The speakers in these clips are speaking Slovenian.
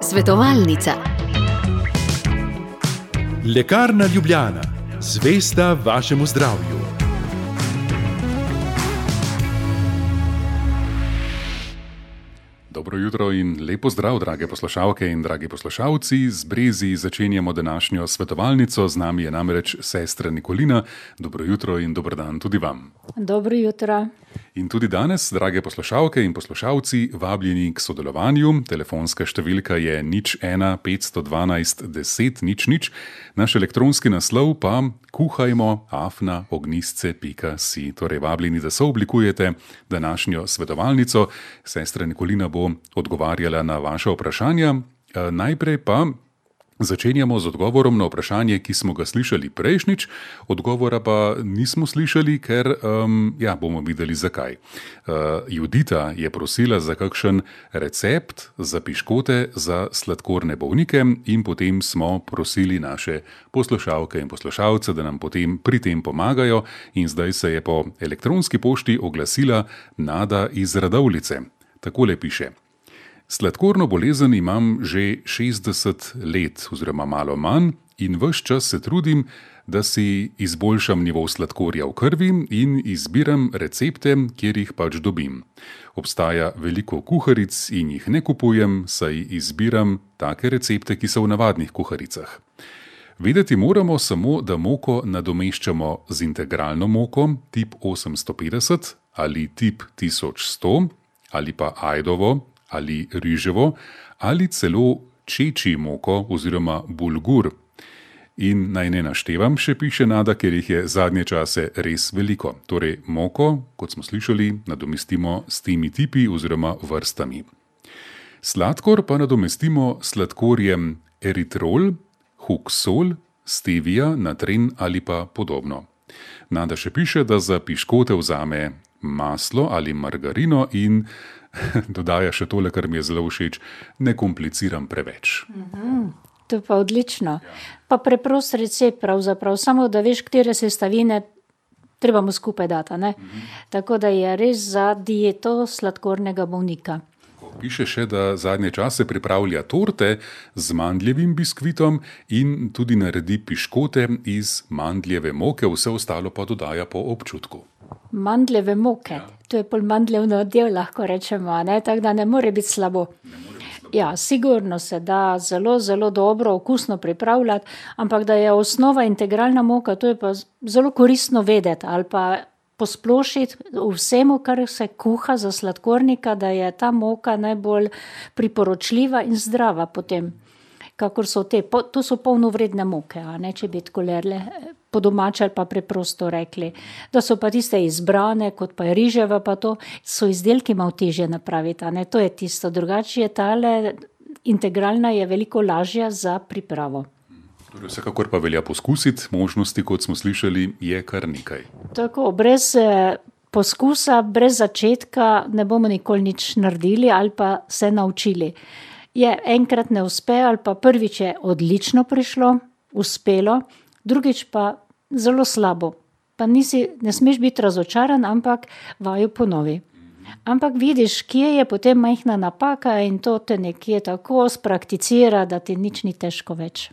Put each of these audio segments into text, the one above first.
Svetovalnica. Lekarna Ljubljana, zvesta vašemu zdravju. Dobro jutro in lepo zdrav, drage poslušalke in dragi poslušalci. Z brezi začenjamo današnjo svetovalnico, z nami je namreč sestra Nikolina. Dobro jutro in dober dan tudi vam. Dobro jutro. In tudi danes, drage poslušalke in poslušalci, vabljeni k sodelovanju. Telefonska številka je nič 1 512 10 nič nič, naš elektronski naslov pa kuhajmo afnaognisce.si. Torej, vabljeni, da se oblikujete današnjo svetovalnico. Sestra Nikolina bo odgovarjala na vaše vprašanja. Najprej pa Začenjamo z odgovorom na vprašanje, ki smo ga slišali prejšnjič, odgovora pa nismo slišali, ker um, ja, bomo videli zakaj. Uh, Judita je prosila za kakšen recept za piškote za sladkorne bolnike, in potem smo prosili naše poslušalke in poslušalce, da nam potem pri tem pomagajo, in zdaj se je po elektronski pošti oglasila Nada iz Radovlice. Takole piše. Sladkorno bolezen imam že 60 let, oziroma malo manj, in vse čas se trudim, da si izboljšam nivo sladkorja v krvi in izbiram recepte, kjer jih pač dobim. Obstaja veliko kuharic in jih ne kupujem, saj izbiram take recepte, ki so v navadnih kuharicah. Vedeti moramo samo, da moko nadomeščamo z integralno moko tip 850 ali tip 1100 ali pa ajdovo ali riževo, ali celo čeči moko oziroma bulgur. In naj ne naštevam, še piše Nada, ker jih je zadnje čase res veliko. Torej, moko, kot smo slišali, nadomestimo s temi tipi oziroma vrstami. Sladkor pa nadomestimo sladkorjem eritrol, huksol, stevia, natren ali pa podobno. Nada še piše, da za piškote vzame maslo ali margarino in dodaja še tole, kar mi je zelo všeč, ne kompliciram preveč. Mhm, to pa odlično. Pa preprost recept, pravzaprav, samo da veš, katere sestavine treba mu skupaj dati. Mhm. Tako da je res za dieto sladkornega bolnika. Piše še, da zadnje čase pripravlja torte z mandljevim biskvitom in tudi naredi piškote iz mandljeve moke, vse ostalo pa dodaja po občutku mandljeve moke. Ja. To je pol mandljevno del, lahko rečemo, tako da ne more biti slabo. Ja, sigurno se da zelo, zelo dobro, okusno pripravljati, ampak da je osnova integralna moka, to je pa zelo koristno vedeti ali pa posplošiti vsemu, kar se kuha za sladkornika, da je ta moka najbolj priporočljiva in zdrava potem kakor so te, to so polnovredne moke, ne, če bi tako lerle po domače ali pa preprosto rekli. Da so pa tiste izbrane, kot pa je riževa, pa to so izdelki malo težje napraviti, ne, to je tisto. Drugače je tale integralna je veliko lažja za pripravo. Torej, vsekakor pa velja poskusiti, možnosti, kot smo slišali, je kar nekaj. Tako, brez eh, poskusa, brez začetka ne bomo nikoli nič naredili ali pa se naučili je enkrat ne uspe, ali pa prvič je odlično prišlo, uspelo, drugič pa zelo slabo. Pa nisi, ne smeš biti razočaran, ampak vaju ponovi. Ampak vidiš, kje je potem majhna napaka in to te nekje tako sprakticira, da ti nič ni težko več.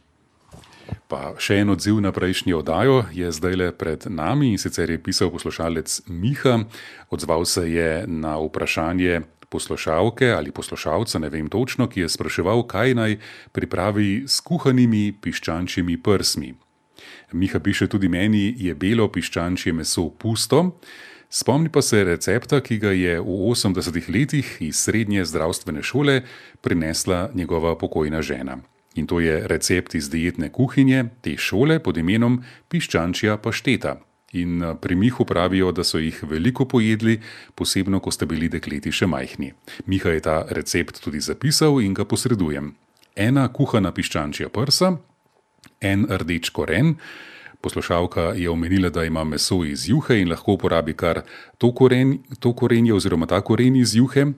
Pa še en odziv na prejšnji oddajo je zdaj le pred nami in sicer je pisal poslušalec Miha. Odzval se je na vprašanje, poslušalke ali poslušalca, ne vem točno, ki je spraševal, kaj naj pripravi s kuhanimi piščančjimi prsmi. Miha piše tudi meni, je belo piščančje meso pusto. Spomni pa se recepta, ki ga je v 80-ih letih iz srednje zdravstvene šole prinesla njegova pokojna žena. In to je recept iz dietne kuhinje te šole pod imenom piščančja pašteta. In eh, pri Mihu pravijo, da so jih veliko pojedli, posebno, ko ste bili dekleti še majhni. Miha je ta recept tudi zapisal in ga posredujem. Ena kuhana piščančja prsa, en rdeč koren. Poslušalka je omenila, da ima meso iz juhe in lahko uporabi kar to, koren, to korenje oziroma ta koren iz juhe,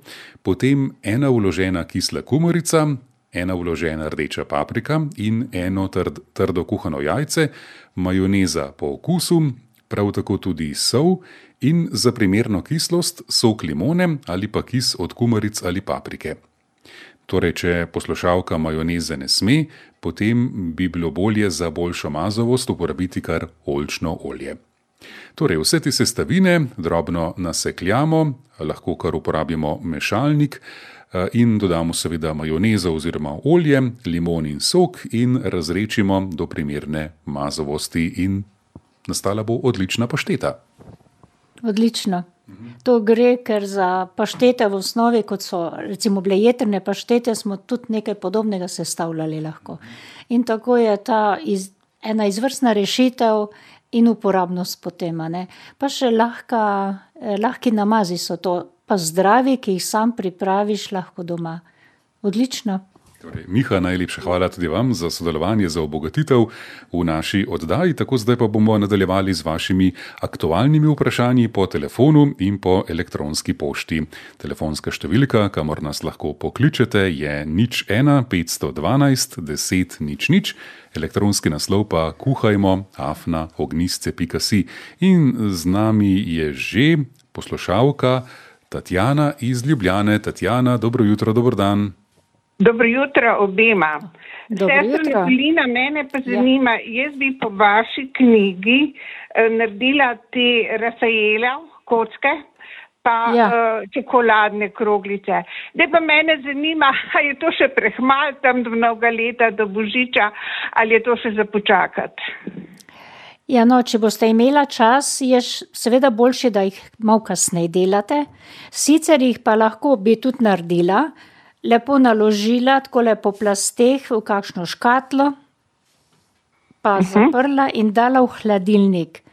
potem ena uložena kisla kumarica, ena uložena rdeča paprika in eno trd, trdo kuhano jajce, majoneza po okusu, prav tako tudi sol in za primerno kislost sok limone ali pa kis od kumaric ali paprike. Torej, če poslušalka majoneze ne sme, potem bi bilo bolje za boljšo mazovost uporabiti kar olčno olje. Torej, vse te sestavine drobno nasekljamo, lahko kar uporabimo mešalnik eh, in dodamo seveda majonezo oziroma olje, limon in sok in razrečimo do primerne mazovosti in nastala bo odlična pašteta. Odlično. To gre, ker za paštete v osnovi, kot so recimo bile jetrne paštete, smo tudi nekaj podobnega sestavljali lahko. In tako je ta iz, ena izvrstna rešitev in uporabnost potem. Ne. Pa še lahka, eh, lahki namazi so to, pa zdravi, ki jih sam pripraviš lahko doma. Odlično. Torej, Miha, najlepša hvala tudi vam za sodelovanje, za obogatitev v naši oddaji. Tako zdaj pa bomo nadaljevali z vašimi aktualnimi vprašanji po telefonu in po elektronski pošti. Telefonska številka, kamor nas lahko pokličete, je nič 1 512 10 nič nič. Elektronski naslov pa kuhajmo afna ognisce.si. In z nami je že poslušalka Tatjana iz Ljubljane. Tatjana, dobro jutro, dobro dan. Dobro jutro obema. Sestra Nikolina, mene pa ja. zanima, ja. jaz bi po vaši knjigi eh, naredila te Rafaela kocke pa ja. eh, čokoladne kroglice. Zdaj pa mene zanima, a je to še prehmal tam do mnoga leta, do Božiča, ali je to še za počakati. Ja, no, če boste imela čas, je seveda boljše, da jih malo kasneje delate. Sicer jih pa lahko bi tudi naredila, lepo naložila, tako lepo plasteh v kakšno škatlo, pa uh mhm. -huh. zaprla in dala v hladilnik.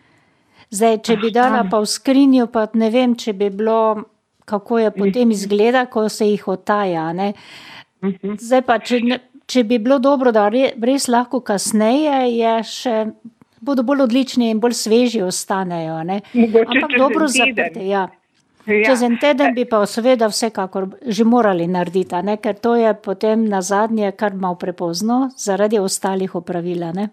Zdaj, če bi dala pa v skrinjo, pa ne vem, če bi bilo, kako je potem izgleda, ko se jih otaja. Ne? Mhm. Zdaj pa, če, če bi bilo dobro, da res lahko kasneje je še. Bodo bolj odlični in bolj sveži ostanejo. Ampak dobro zaprte. Ja. Ja. Čez en teden bi pa seveda vsekakor že morali narediti, ne? ker to je potem na zadnje kar malo prepozno zaradi ostalih opravila. Ne?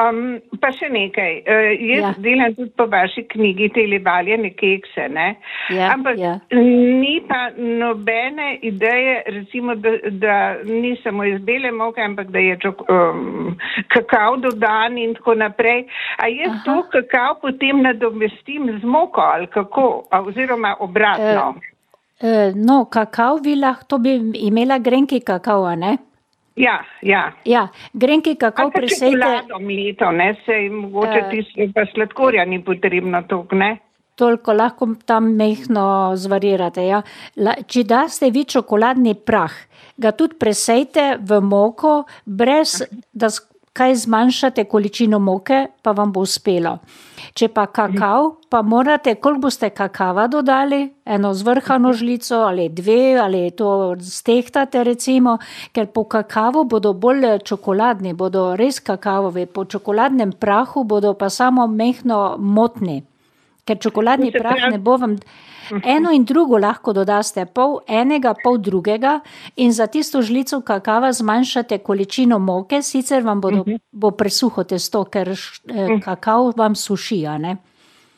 Um, pa še nekaj. Uh, jaz ja. delam tudi po vaši knjigi te lebaljene kekse, ne? Ja, Ampak ja. ni pa nobene ideje, recimo, da, da ni samo iz bele moke, ampak da je čok, um, kakav dodan in tako naprej. A jaz Aha. to kakav potem nadomestim z moko ali kako, oziroma obratno? Uh, uh, no, kakav bi lahko, to bi imela grenki kakav, ne? Ja, ja. ja grenki kako presejte. Čokolado mleto, ne, se jim mogoče uh, tisto, pa sladkorja ni potrebno toliko, ne. Toliko lahko tam mehno zvarirate, ja. La, če daste vi čokoladni prah, ga tudi presejte v moko, brez da kaj zmanjšate količino moke, pa vam bo uspelo. Če pa kakav, pa morate, koliko boste kakava dodali, eno zvrhano žlico ali dve, ali to stehtate, recimo, ker po kakavu bodo bolj čokoladni, bodo res kakavovi, po čokoladnem prahu bodo pa samo mehno motni. Ker čokoladni prah ne bo vam. Eno in drugo lahko dodaste, pol enega, pol drugega, in za tisto žlico kakava zmanjšate količino moke, sicer vam bodo, mhm. bo presuho testo, ker eh, mhm. kakav vam suši.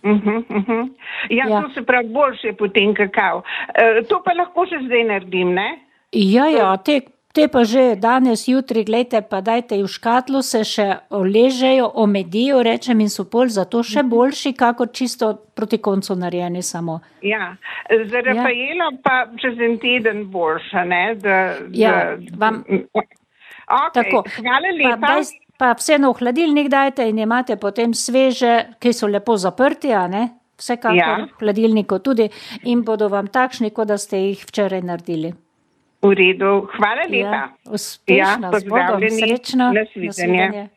Uh -huh, uh -huh. Ja, ja, to se pravi, boljše potem kakav. E, to pa lahko še zdaj naredim, ne? Ja, ja, te Te pa že danes, jutri, gledajte, pa dajte v škatlo, se še oležejo, omedijo, rečem, in so pol zato še boljši, kako čisto proti koncu narejeni samo. Ja, za. Rafaelo ja. pa čez en teden boljša, ne? Da, ja, da, vam. Okay, tako, hvala lepa. Pa, daj, pa vseeno v hladilnik dajte in imate potem sveže, ki so lepo zaprti, a ne? Vsekakor ja. v hladilniku tudi in bodo vam takšni, kot da ste jih včeraj naredili. V redu, hvala lepa. Ja, uspešno, ja, pozdravljeni, srečno, nasvidenje.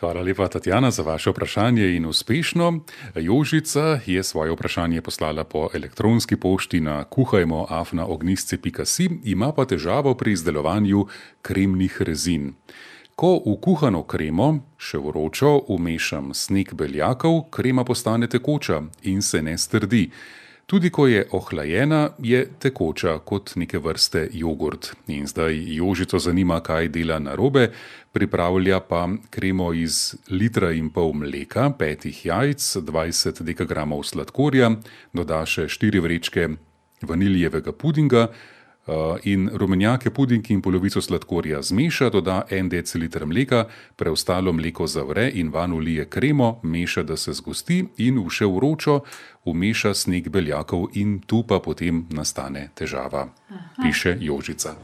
Hvala lepa, Tatjana, za vaše vprašanje in uspešno. Jožica je svoje vprašanje poslala po elektronski pošti na kuhajmoafnaognisce.si, ima pa težavo pri izdelovanju kremnih rezin. Ko v kuhano kremo, še vročo, umešam sneg beljakov, krema postane tekoča in se ne strdi. Tudi ko je ohlajena, je tekoča kot neke vrste jogurt. In zdaj Jožico zanima, kaj dela na robe, pripravlja pa kremo iz litra in pol mleka, petih jajc, 20 dekagramov sladkorja, doda še 4 vrečke vaniljevega pudinga. Eh, in rumenjake, pudinki in polovico sladkorja zmeša, doda en deciliter mleka, preostalo mleko zavre in van ulije kremo, meša, da se zgosti in v še vročo umeša sneg beljakov in tu pa potem nastane težava, Aha. piše Jožica.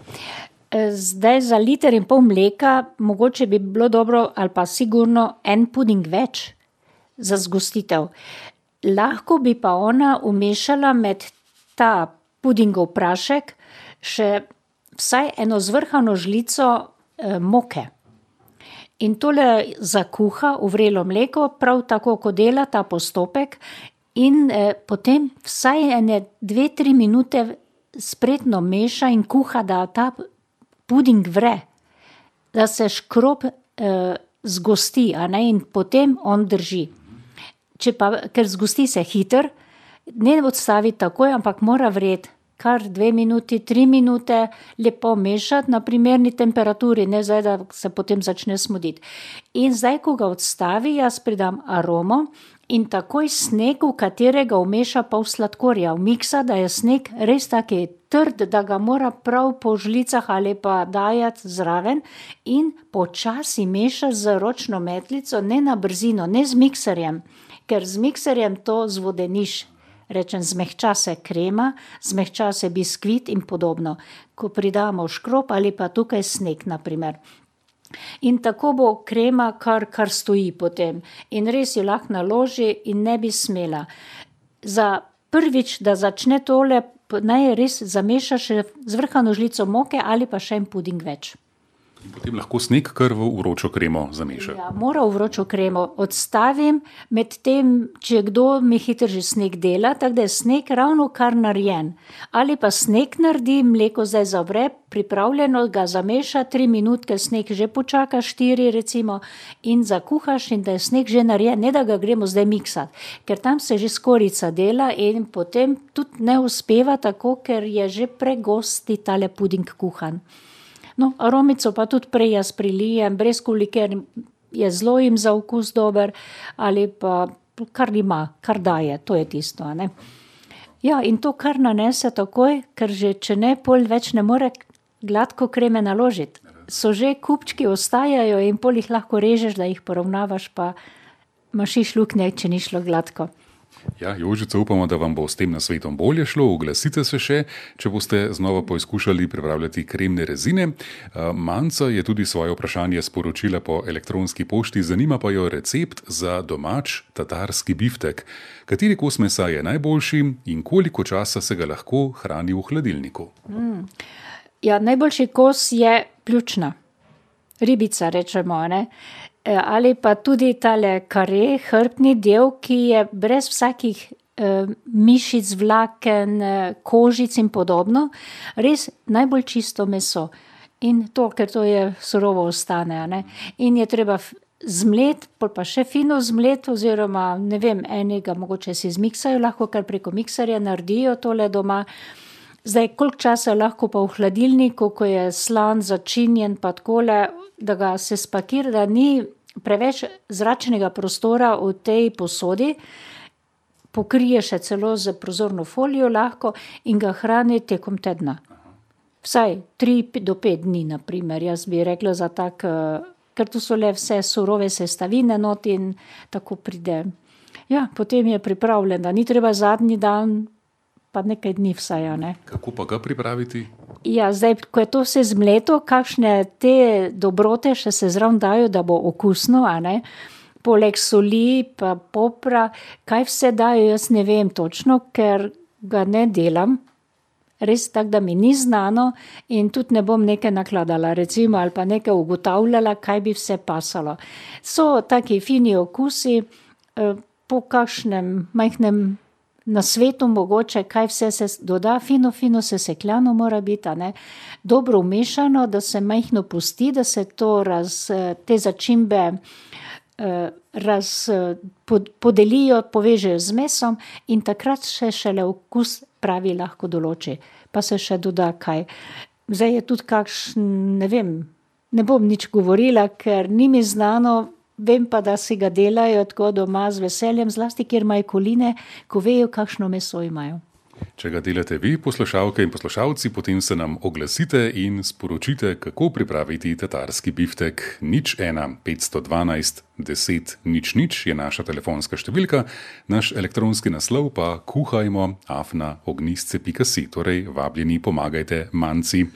E, zdaj za liter in pol mleka, mogoče bi bilo dobro ali pa sigurno en puding več za zgostitev. Lahko bi pa ona umešala med ta pudingov prašek, še vsaj eno zvrhano žlico eh, moke. In tole zakuha v vrelo mleko, prav tako, kot dela ta postopek, in eh, potem vsaj ene dve, tri minute spretno meša in kuha, da ta puding vre, da se škrob eh, zgosti, in potem on drži. Pa, ker zgosti se hiter, ne odstavi takoj, ampak mora vreti kar dve minuti, tri minute lepo mešati na primerni temperaturi, ne zdaj, da se potem začne smuditi. In zdaj, ko ga odstavi, jaz pridam aromo in takoj sneg, v katerega umeša pol sladkorja, v miksa, da je sneg res taki trd, da ga mora prav po žlicah ali pa dajati zraven in počasi meša z ročno metlico, ne na brzino, ne z mikserjem, ker z mikserjem to zvodeniš rečem, zmehča se krema, zmehča se biskvit in podobno, ko pridamo škrob ali pa tukaj sneg, naprimer. In tako bo krema, kar, kar stoji potem. In res jo lahko naloži in ne bi smela. Za prvič, da začne tole, naj res zameša še zvrhano žlico moke ali pa še en puding več. In potem lahko sneg kar v vročo kremo zameša. Ja, mora v vročo kremo odstavim, medtem, če kdo mi hitro že sneg dela, tako da je sneg ravno kar narejen. Ali pa sneg naredi, mleko zdaj zavre, pripravljeno ga zameša, tri minutke sneg že počaka, štiri recimo, in zakuhaš in da je sneg že narejen, ne da ga gremo zdaj miksati, ker tam se že skorica dela in potem tudi ne uspeva tako, ker je že pregosti tale puding kuhan. No, aromico pa tudi prej jaz prilijem, brez koli, ker je zelo jim za okus dober, ali pa kar ima, kar daje, to je tisto. Ne? Ja, in to kar nanese takoj, ker že če ne, pol več ne more gladko kreme naložiti. So že kupčki ostajajo in pol jih lahko režeš, da jih poravnavaš, pa mašiš luknje, če ni šlo gladko. Ja, Jožica, upamo, da vam bo s tem nasvetom bolje šlo. Oglasite se še, če boste znova poizkušali pripravljati kremne rezine. Eh, Manca je tudi svoje vprašanje sporočila po elektronski pošti, zanima pa jo recept za domač tatarski biftek. Kateri kos mesa je najboljši in koliko časa se ga lahko hrani v hladilniku? Mm. Ja, najboljši kos je pljučna, ribica, rečemo. Ne? Ali pa tudi tale kare, hrbtni del, ki je brez vsakih eh, mišic, vlaken, eh, kožic in podobno, res najbolj čisto meso. In to, ker to je surovo ostane. Ne? In je treba zmlet, pa še fino zmlet, oziroma ne vem, enega mogoče si zmiksajo, lahko kar preko mikserja naredijo tole doma. Zdaj, koliko časa lahko pa v hladilniku, ko je slan, začinjen, pa takole, da ga se spakira, da ni preveč zračnega prostora v tej posodi, pokrije še celo z prozorno folijo lahko in ga hrani tekom tedna. Vsaj tri do pet dni, naprimer, jaz bi rekla za tak, eh, ker tu so le vse surove sestavine not in tako pride. Ja, potem je pripravljen, da ni treba zadnji dan pa nekaj dni vsaj. Ne. Kako pa ga pripraviti? Ja, zdaj, ko je to vse zmleto, kakšne te dobrote še se zraven dajo, da bo okusno, poleg soli, pa popra, kaj vse dajo, jaz ne vem točno, ker ga ne delam. Res tako, da mi ni znano, in tudi ne bom nekaj nakladala, recimo, ali pa nekaj ugotavljala, kaj bi vse pasalo. So taki fini okusi, eh, po kakšnem majhnem na svetu mogoče, kaj vse se doda, fino, fino se sekljano mora biti, dobro umešano, da se majhno pusti, da se raz, te začimbe raz, pod, podelijo, povežejo z mesom in takrat še šele okus pravi lahko določi. Pa se še doda kaj. Zdaj je tudi kakšen, ne vem, ne bom nič govorila, ker ni mi znano, vem pa, da si ga delajo tako doma z veseljem, zlasti kjer imajo koline, ko vejo, kakšno meso imajo. Če ga delate vi, poslušalke in poslušalci, potem se nam oglasite in sporočite, kako pripraviti tatarski biftek. Nič 1 512 10 nič nič je naša telefonska številka, naš elektronski naslov pa kuhajmo afna ognistce.si, torej vabljeni pomagajte manci.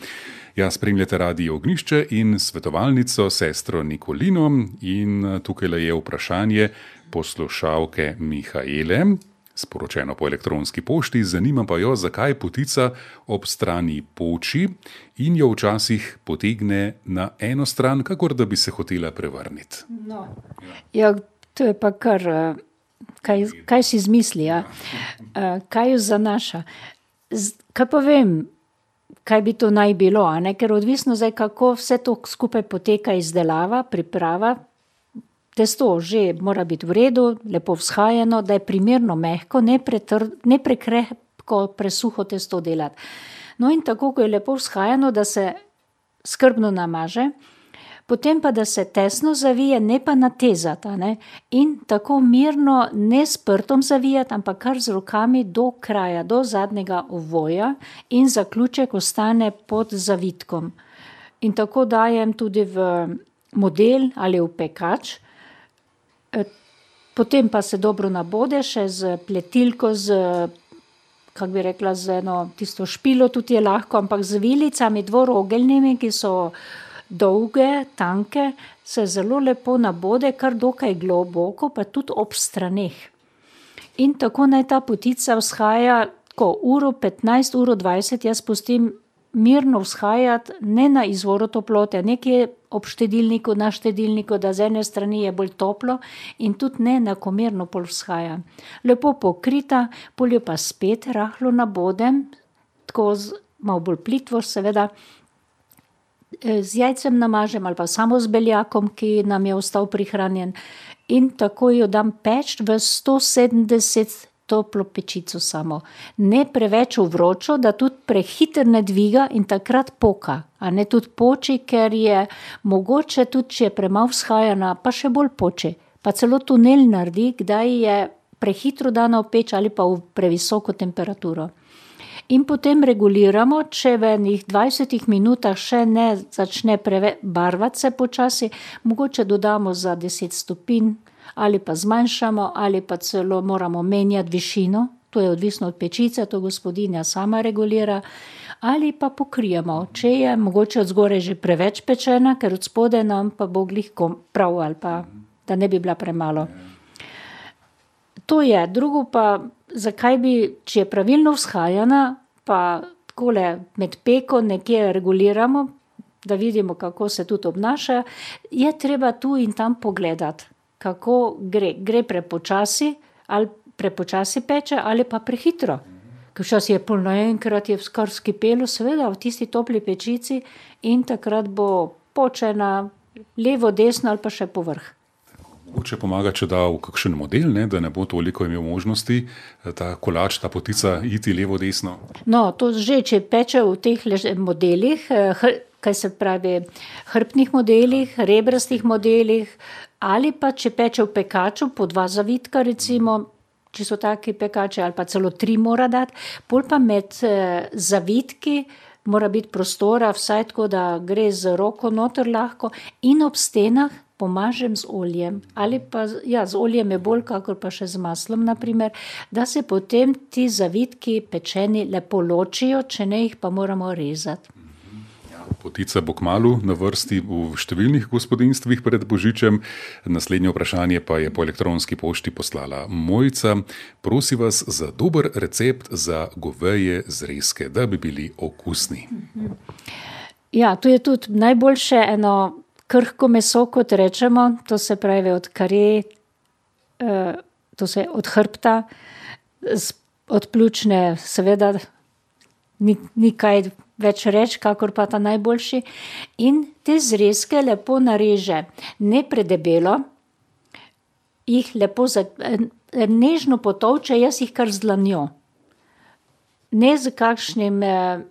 Ja, spremljate radio Ognišče in svetovalnico sestro Nikolino in tukaj le je vprašanje poslušalke Mihajle sporočeno po elektronski pošti, zanima pa jo, zakaj potica ob strani poči in jo včasih potegne na eno stran, kakor da bi se hotela prevrniti. No. Ja, to je pa kar, eh, kaj, kaj si izmisli, ja? Eh, kaj jo zanaša. Kaj pa vem, kaj bi to naj bilo, ker odvisno zdaj, kako vse to skupaj poteka izdelava, priprava, Testo že mora biti v redu, lepo vzhajeno, da je primerno mehko, ne, pretr, ne prekrepko, presuho testo delati. No, in tako, ko je lepo vzhajeno, da se skrbno namaže, potem pa da se tesno zavije, ne pa natezati. Ne? In tako mirno, ne s prtom zavijati, ampak kar z rokami do kraja, do zadnjega ovoja, in zaključek ostane pod zavitkom. In tako dajem tudi v model ali v pekač. Potem pa se dobro nabode še z pletilko, z, kako bi rekla, z eno tisto špilo, tudi je lahko, ampak z vilicami dvorogeljnimi, ki so dolge, tanke, se zelo lepo nabode, kar dokaj globoko, pa tudi ob straneh. In tako naj ta potica vzhaja, ko uro 15, uro 20, jaz pustim mirno vzhajati, ne na izvoru toplote, nekje ob štedilniku, na štedilniku, da z ene strani je bolj toplo in tudi ne enakomerno pol vzhaja. Lepo pokrita, poljo pa spet rahlo nabodem, tako z malo bolj plitvo, seveda. Z jajcem namažem ali pa samo z beljakom, ki nam je ostal prihranjen, in tako jo dam peč v 170 toplo pečico samo. Ne preveč vročo, da tudi prehiter ne dviga in takrat poka. A ne tudi poči, ker je mogoče tudi, če je premalo vzhajana, pa še bolj poči. Pa celo tunel naredi, kdaj je prehitro dana v peč ali pa v previsoko temperaturo. In potem reguliramo, če v enih 20 minutah še ne začne barvati se počasi, mogoče dodamo za 10 stopinj ali pa zmanjšamo, ali pa celo moramo menjati višino, to je odvisno od pečice, to gospodinja sama regulira, ali pa pokrijemo, če je mogoče od zgore že preveč pečena, ker od spode nam pa bo glihko prav ali pa da ne bi bila premalo. To je, drugo pa, zakaj bi, če je pravilno vzhajana, pa takole med peko nekje reguliramo, da vidimo, kako se tudi obnaša, je treba tu in tam pogledati kako gre. Gre prepočasi, ali prepočasi peče, ali pa prehitro. Ker včasih je polno enkrat, je skoro skipelo, seveda v tisti topli pečici in takrat bo počena levo, desno ali pa še povrh. Če pomaga, če da v kakšen model, ne, da ne bo toliko imel možnosti, ta kolač, ta potica, iti levo, desno. No, to že, če peče v teh modelih, kaj se pravi, hrbtnih modelih, rebrastih modelih, ali pa če peče v pekaču, po dva zavitka, recimo, če so taki pekači, ali pa celo tri mora dati, pol pa med eh, zavitki mora biti prostora, vsaj tako, da gre z roko noter lahko in ob stenah. Pomažem z oljem, ali pa ja, z oljem je bolj, kakor pa še z maslom, naprimer, da se potem ti zavitki pečeni lepo ločijo, če ne jih pa moramo rezati. Potica bo kmalo na vrsti v številnih gospodinstvih pred Božičem. Naslednje vprašanje pa je po elektronski pošti poslala Mojca. Prosi vas za dober recept za goveje zrezke, da bi bili okusni. Ja, tu je tudi najboljše eno krhko meso, kot rečemo, to se pravi od kare, eh, to se od hrbta, od pljučne, seveda, ni, ni kaj več reči, kakor pa ta najboljši. In te zrezke lepo nareže, ne predebelo, jih lepo za, nežno potovče, jaz jih kar z dlanjo. Ne z kakšnim eh,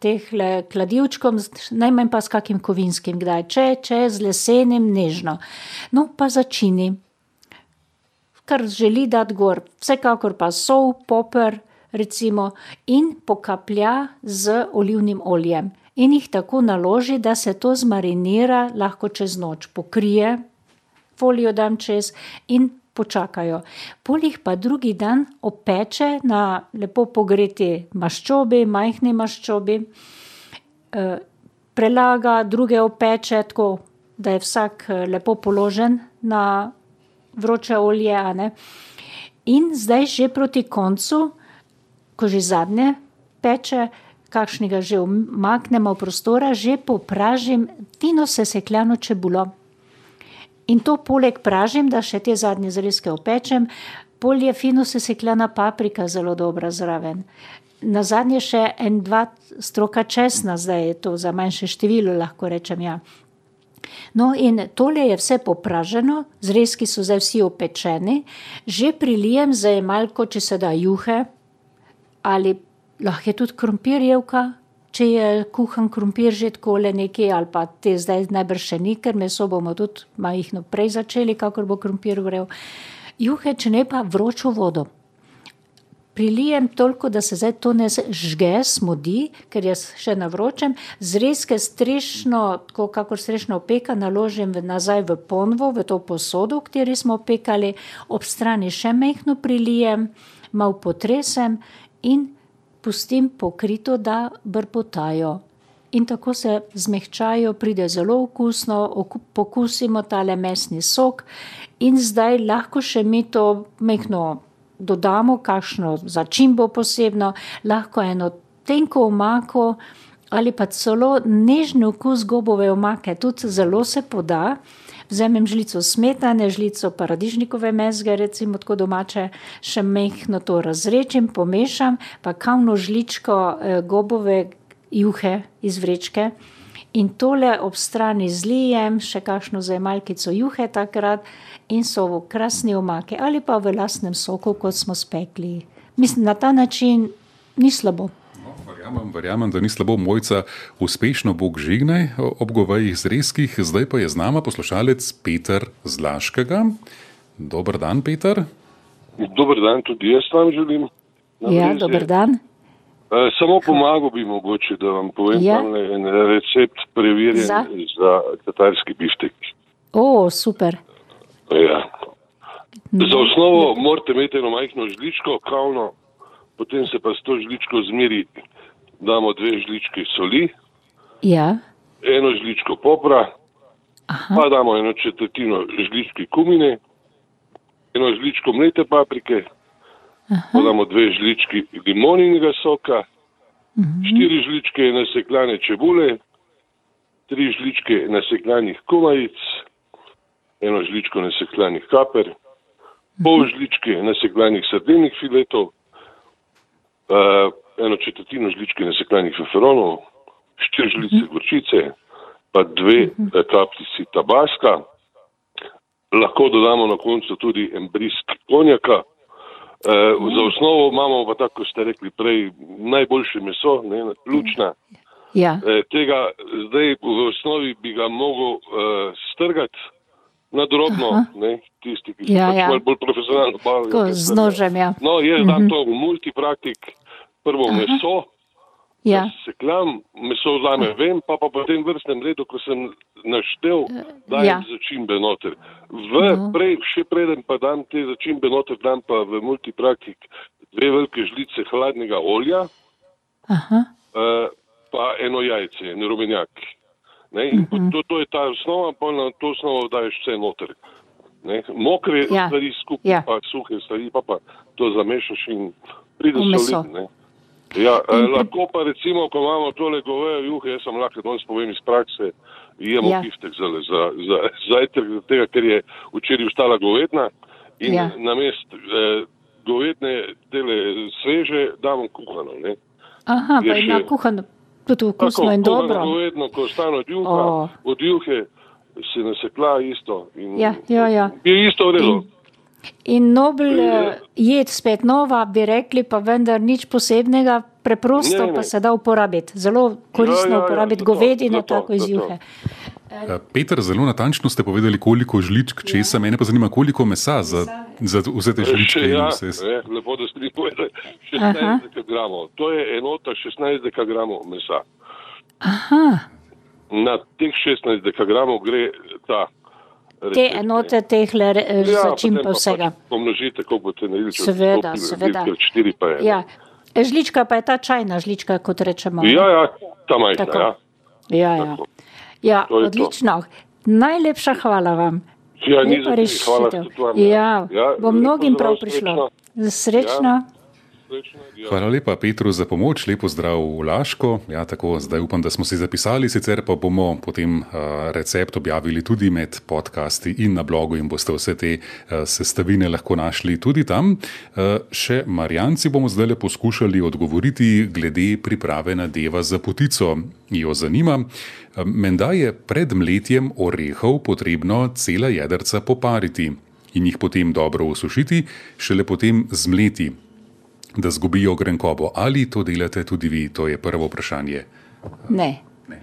teh kladivčkom, najmanj pa s kakim kovinskim, kdaj, če, če z lesenim, nežno. No, pa začini. Kar želi dati gor, vsekakor pa sol, poper, recimo, in pokaplja z olivnim oljem. In jih tako naloži, da se to zmarinira, lahko čez noč pokrije, folijo dam čez in počakajo. Polih pa drugi dan opeče na lepo pogreti maščobi, majhni maščobi, eh, prelaga, druge opeče, tako da je vsak eh, lepo položen na vroče olje. In zdaj že proti koncu ko že zadnje peče, kakšnega že umaknemo prostora, že popražim fino sesekljano čebulo. In to poleg pražim, da še te zadnje zrezke opečem, polje fino sesekljana paprika zelo dobra zraven. Na zadnje še en, dva stroka česna, zdaj je to za manjše število, lahko rečem ja. No, in tole je vse popraženo, zrezki so zdaj vsi opečeni, že prilijem za malko, če se da juhe, ali lahko je tudi krompirjevka, če je kuhan krompir že tako le nekaj, ali pa te zdaj najbrž še ni, ker meso bomo tudi majhno prej začeli, kakor bo krompir vrel. Juhe, če ne pa vročo vodo. Prilijem toliko, da se zdaj to ne žge, smodi, ker jaz še na vročem, zrezke strešno, tako kakor strešno opeka, naložim nazaj v ponvo, v to posodo, v kateri smo opekali, ob strani še mehko prilijem, malo potresem in pustim pokrito, da brpotajo. In tako se zmehčajo, pride zelo okusno, pokusimo tale mesni sok, in zdaj lahko še mi to mehko dodamo, kakšno začimbo posebno, lahko eno tenko omako ali pa celo nežni okus gobove omake, tudi zelo se poda vzamem žlico smetane, žlico paradižnikove mezge, recimo tako domače, še mehko to razrečem, pomešam, pa kavno žličko eh, gobove juhe iz vrečke. In tole ob strani zlijem, še kakšno zajemalkico juhe takrat in so v krasni omake ali pa v lastnem soku, kot smo spekli. Mislim, na ta način ni slabo. Verjamem, verjamem, da ni slabo mojca, uspešno Bog žignaj ob govejih zrezkih. Zdaj pa je z nama poslušalec Peter Zlaškega. Dober dan, Peter. Dober dan, tudi jaz vam želim. Ja, dober dan. E, samo pomagal bi mogoče, da vam povem ja. en recept preverjen za, za katarski biftek. O, super. Ja. Za osnovo morate imeti eno majhno žličko, kavno, potem se pa s to žličko zmeri damo dve žlički soli, ja. eno žličko popra, Aha. pa damo eno četrtino žlički kumine, eno žličko mlete paprike, pa damo dve žlički limoninega soka, mhm. štiri žličke nasekljane čebule, tri žličke nasekljanih kumajic, eno žličko nasekljanih kaper, pol mhm. žličke nasekljanih sardenih filetov, uh, eno četrtino žličke nasekljanih feferonov, štiri žlice uh mhm. gorčice, pa dve uh mhm. -huh. kapljici tabaska. Lahko dodamo na koncu tudi en brisk konjaka. E, uh. Za osnovo imamo pa tako, ste rekli prej, najboljše meso, ne, lučna. Ja. E, tega zdaj v osnovi bi ga mogel uh, strgati na drobno, ne, tisti, ki so ja, pač ja. bolj profesionalno bavili. Z nožem, ja. No, jaz dam uh mhm. -huh. to v multipraktik prvo Aha. meso, ja. sekljam, meso vzame ven, pa pa po tem vrstnem redu, ko sem naštel, dajem ja. začimbe noter. V, no. prej, še preden pa dam te začimbe noter, dam pa v multipraktik dve velike žlice hladnega olja, uh, pa eno jajce, en rumenjak. Ne, uh mhm. -huh. to, to je ta osnova, pa na to osnovo daješ vse noter. Ne, mokre ja. stvari skupaj, ja. pa suhe stvari, pa, pa to zamešaš in prideš solidne. Ja, eh, lahko pa recimo, ko imamo tole govejo juhe, jaz sem lahko danes povem iz prakse, jemo ja. kiftek za, za, za zajtrk, tega, ker je včeraj ustala govedna in ja. na mest eh, govedne dele sveže damo kuhano. Ne. Aha, je pa še, ima kuhano, tudi vkusno tako, in dobro. Govedno, ko stane od juha, oh. od juhe se nasekla isto. In, ja, ja, ja. Je isto v redu. In Nobel uh, jed spet nova, bi rekli, pa vendar nič posebnega, preprosto ne, ne. pa se da uporabiti. Zelo koristno ja, ja, ja, uporabiti govedino, tako iz juhe. Eh, Peter, zelo natančno ste povedali, koliko žličk česa. Ja. Mene pa zanima, koliko mesa za, za vse te žličke. Ja, vse. Je, lepo, da ste mi povedali. 16 gramov. To je enota 16 gramov mesa. Aha. Na teh 16 gramov gre ta. Te enote, teh le ja, začim pa vsega. Pač pomnožite, koliko boste naredili. Seveda, seveda. Ja. Žlička pa je ta čajna žlička, kot rečemo. Ja, ja, ta majhna. Ja. Ja, ja. ja odlično. To. Najlepša hvala vam. Ja, ni za rešitev. Ja, ja, bo mnogim prav prišlo. Srečno. Ja. Hvala lepa Petru za pomoč, lepo zdrav v Laško. Ja, tako, zdaj upam, da smo si zapisali, sicer pa bomo potem uh, recept objavili tudi med podcasti in na blogu in boste vse te uh, sestavine lahko našli tudi tam. Uh, še Marjanci bomo zdaj le poskušali odgovoriti glede priprave na deva za potico. Jo zanima, menda je pred mletjem orehov potrebno cela jedrca popariti in jih potem dobro usušiti, šele potem zmleti da zgubijo grenkobo. Ali to delate tudi vi? To je prvo vprašanje. Ne. ne.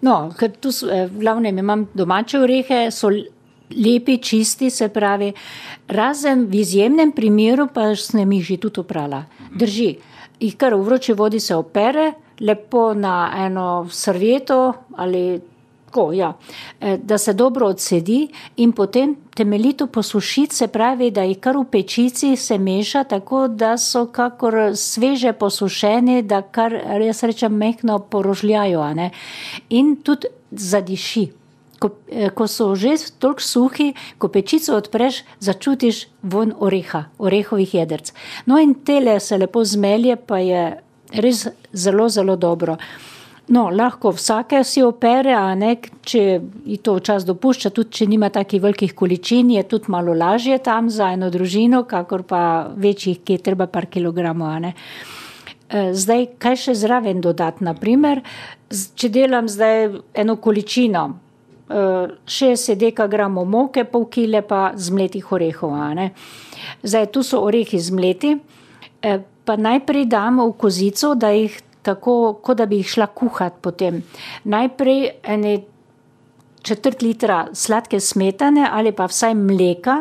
No, ker tu eh, v glavnem imam domače orehe, so lepi, čisti, se pravi, razen v izjemnem primeru pa sem jih že tudi oprala. Drži, jih kar v vroči vodi se opere, lepo na eno servieto ali tako, ja, e, da se dobro odsedi in potem temeljito posušiti, se pravi, da jih kar v pečici se meša, tako da so kakor sveže posušeni, da kar res rečem mehko porožljajo in tudi zadiši. Ko, e, ko so že toliko suhi, ko pečico odpreš, začutiš von oreha, orehovih jedrc. No, in tele se lepo zmelje, pa je res zelo, zelo dobro. No, lahko vsake si opere, a ne, če ji to včas dopušča, tudi če nima takih velikih količin, je tudi malo lažje tam za eno družino, kakor pa večjih, ki je treba par kilogramov. E, zdaj, kaj še zraven dodati? Naprimer, če delam zdaj eno količino, 60 e, dekagramov moke, pol kile pa zmletih orehov. Zdaj, tu so orehi zmleti, e, pa najprej dam v kozico, da jih tako, kot da bi jih šla kuhati potem. Najprej ene četrt litra sladke smetane ali pa vsaj mleka,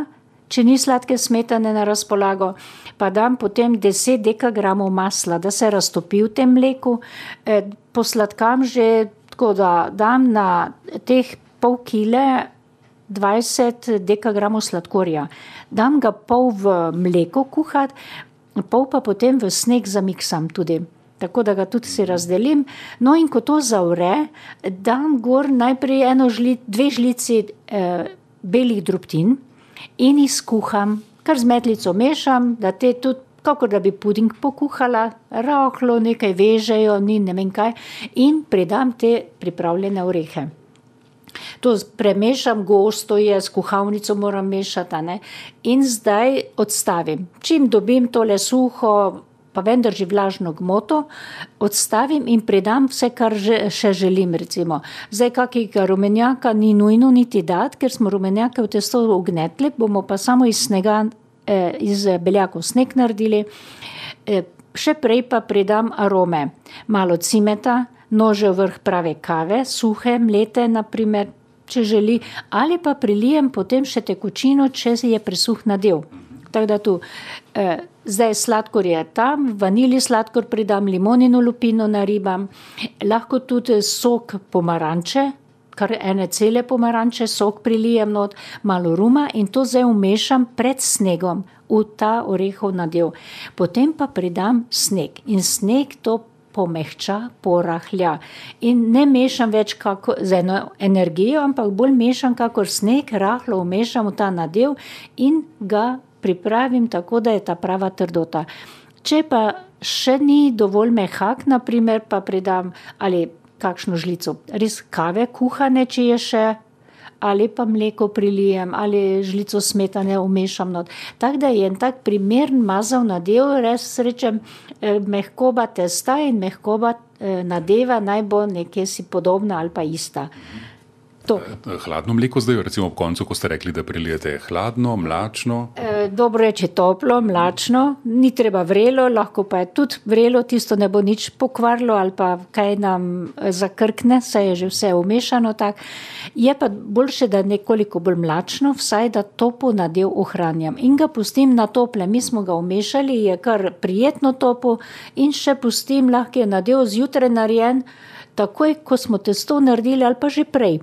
če ni sladke smetane na razpolago, pa dam potem 10 dekagramov masla, da se raztopi v tem mleku, e, posladkam že tako, da dam na teh pol kile 20 dekagramov sladkorja. Dam ga pol v mleko kuhati, pol pa potem v sneg zamiksam tudi tako da ga tudi si razdelim. No, in ko to zavre, dam gor najprej eno žli, dve žlici eh, belih drobtin in jih skuham, kar z metlico mešam, da te tudi. Kako da bi puding pokuhala, rahlo nekaj vežejo, ni ne vem kaj, in predam te pripravljene orehe. To premešam, gosto je, s kuhalnico moram mešati, in zdaj odstavim. Čim dobim tole suho, pa vendar že vlažno gmoto, odstavim in predam vse, kar že, še želim. Recimo. Zdaj, kakega rumenjaka ni nujno niti dati, ker smo rumenjake v testo ugnetli, bomo pa samo iz snega, eh, iz beljakov sneg naredili. Eh, še prej pa predam arome, malo cimeta, nože vrh prave kave, suhe, mlete, naprimer, če želi, ali pa prilijem potem še tekočino, če je presuh nadev. Tako da tu. Eh, Zdaj sladkor je tam, vanili sladkor pridam, limonino lupino naribam, lahko tudi sok pomaranče, kar ene cele pomaranče, sok prilijem not, malo ruma in to zdaj umešam pred snegom v ta orehov nadev. Potem pa pridam sneg in sneg to pomehča, porahlja. In ne mešam več kako, z eno energijo, ampak bolj mešam kakor sneg, rahlo umešam v ta nadev in ga pripravim tako, da je ta prava trdota. Če pa še ni dovolj mehak, naprimer, pa pridam ali kakšno žlico res kave kuhane, če je še, ali pa mleko prilijem, ali žlico smetane umešam. Tako da je en tak primern mazav nadev, res rečem, eh, mehkoba testa in mehkoba eh, nadeva naj bo nekje si podobna ali pa ista. To. Eh, hladno mleko zdaj, recimo ob koncu, ko ste rekli, da prilijete hladno, mlačno. E, dobro reči toplo, mlačno, ni treba vrelo, lahko pa je tudi vrelo, tisto ne bo nič pokvarilo ali pa kaj nam eh, zakrkne, saj je že vse umešano. Tak. Je pa boljše, da nekoliko bolj mlačno, vsaj da topo nadev ohranjam in ga pustim na tople. Mi smo ga umešali, je kar prijetno topo in še pustim, lahko je nadev zjutraj narejen, takoj ko smo testo naredili ali pa že prej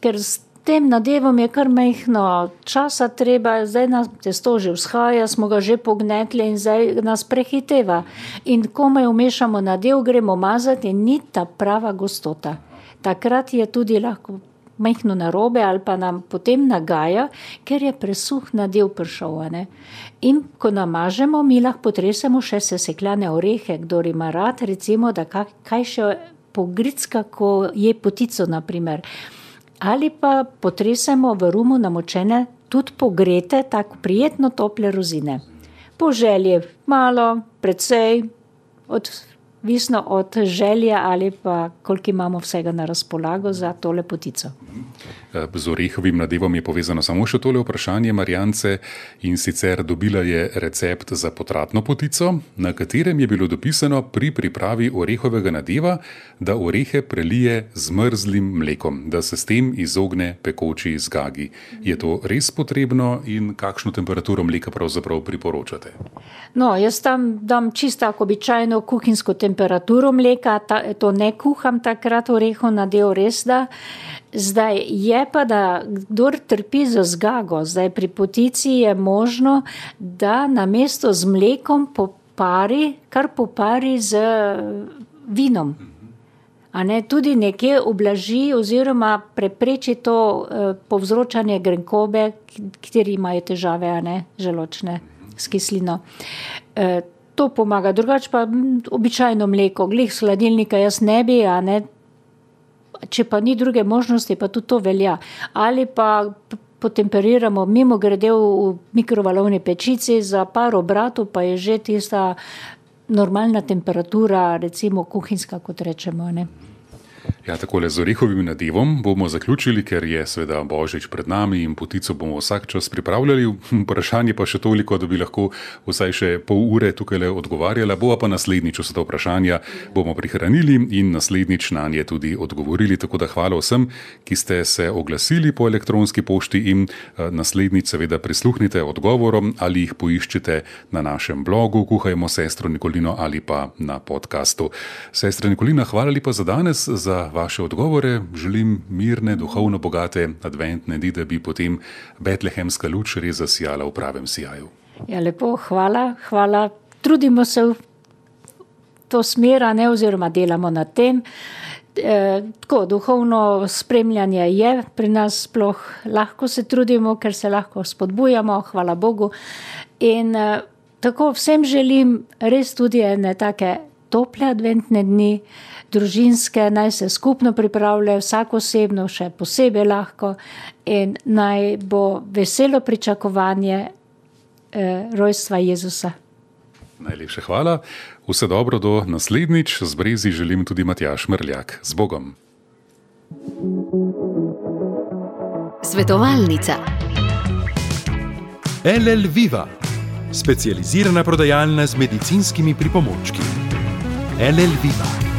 ker s tem nadevom je kar mehko časa, treba, zdaj nas testo že vzhaja, smo ga že pognetli in zdaj nas prehiteva. In ko me umešamo nadev, gremo mazati in ni ta prava gostota. Takrat je tudi lahko mehko narobe ali pa nam potem nagaja, ker je presuh nadev prišel. In ko namažemo, mi lahko potresemo še sesekljane orehe, kdo ima rad, recimo, da kaj še pogricka, ko je potico, naprimer ali pa potresemo v rumu namočene, tudi pogrete, tako prijetno tople rozine. Po želji malo, precej, odvisno od želje ali pa koliko imamo vsega na razpolago za to lepotico. Eh, z orehovim nadevom je povezano samo še tole vprašanje Marjance in sicer dobila je recept za potratno potico, na katerem je bilo dopisano pri pripravi orehovega nadeva, da orehe prelije z mrzlim mlekom, da se s tem izogne pekoči zgagi. Je to res potrebno in kakšno temperaturo mleka pravzaprav priporočate? No, jaz tam dam čisto običajno kuhinjsko temperaturo mleka, ta, to ne kuham takrat oreho nadev res da. Zdaj je pa, da kdo trpi za zgago, zdaj pri potici je možno, da na mesto z mlekom popari, kar popari z vinom. Ne tudi nekje oblaži oziroma prepreči to eh, povzročanje grenkobe, kateri imajo težave, a ne želočne s kislino. Eh, to pomaga, drugače pa običajno mleko, glih sladilnika jaz ne bi, a ne če pa ni druge možnosti, pa tudi to velja. Ali pa potemperiramo mimo grede v mikrovalovni pečici, za par obratov pa je že tista normalna temperatura, recimo kuhinjska, kot rečemo. Ne? Ja, takole z orehovim nadevom bomo zaključili, ker je seveda božič pred nami in potico bomo vsak čas pripravljali. Vprašanje pa še toliko, da bi lahko vsaj še pol ure tukaj le odgovarjala. Bova pa naslednjič vse ta vprašanja bomo prihranili in naslednjič na nje tudi odgovorili. Tako da hvala vsem, ki ste se oglasili po elektronski pošti in eh, naslednjič seveda prisluhnite odgovorom ali jih poiščete na našem blogu Kuhajmo sestro Nikolino ali pa na podkastu. Sestra Nikolina, hvala lepa za danes. Za vaše odgovore, želim mirne, duhovno bogate adventne dni, da bi potem betlehemska luč res zasijala v pravem sijaju. Ja, lepo, hvala, hvala. Trudimo se v to smer, ne oziroma delamo na tem. E, tako, duhovno spremljanje je pri nas sploh lahko se trudimo, ker se lahko spodbujamo, hvala Bogu. In e, tako vsem želim res tudi ene take tople adventne dni družinske, naj se skupno pripravljajo, vsak osebno, še posebej lahko, in naj bo veselo pričakovanje eh, rojstva Jezusa. Najlepša hvala, vse dobro do naslednjič, z brezi želim tudi Matjaš Mrljak. Z Bogom. Svetovalnica. LL Viva, specializirana prodajalna z medicinskimi pripomočki. LL Viva.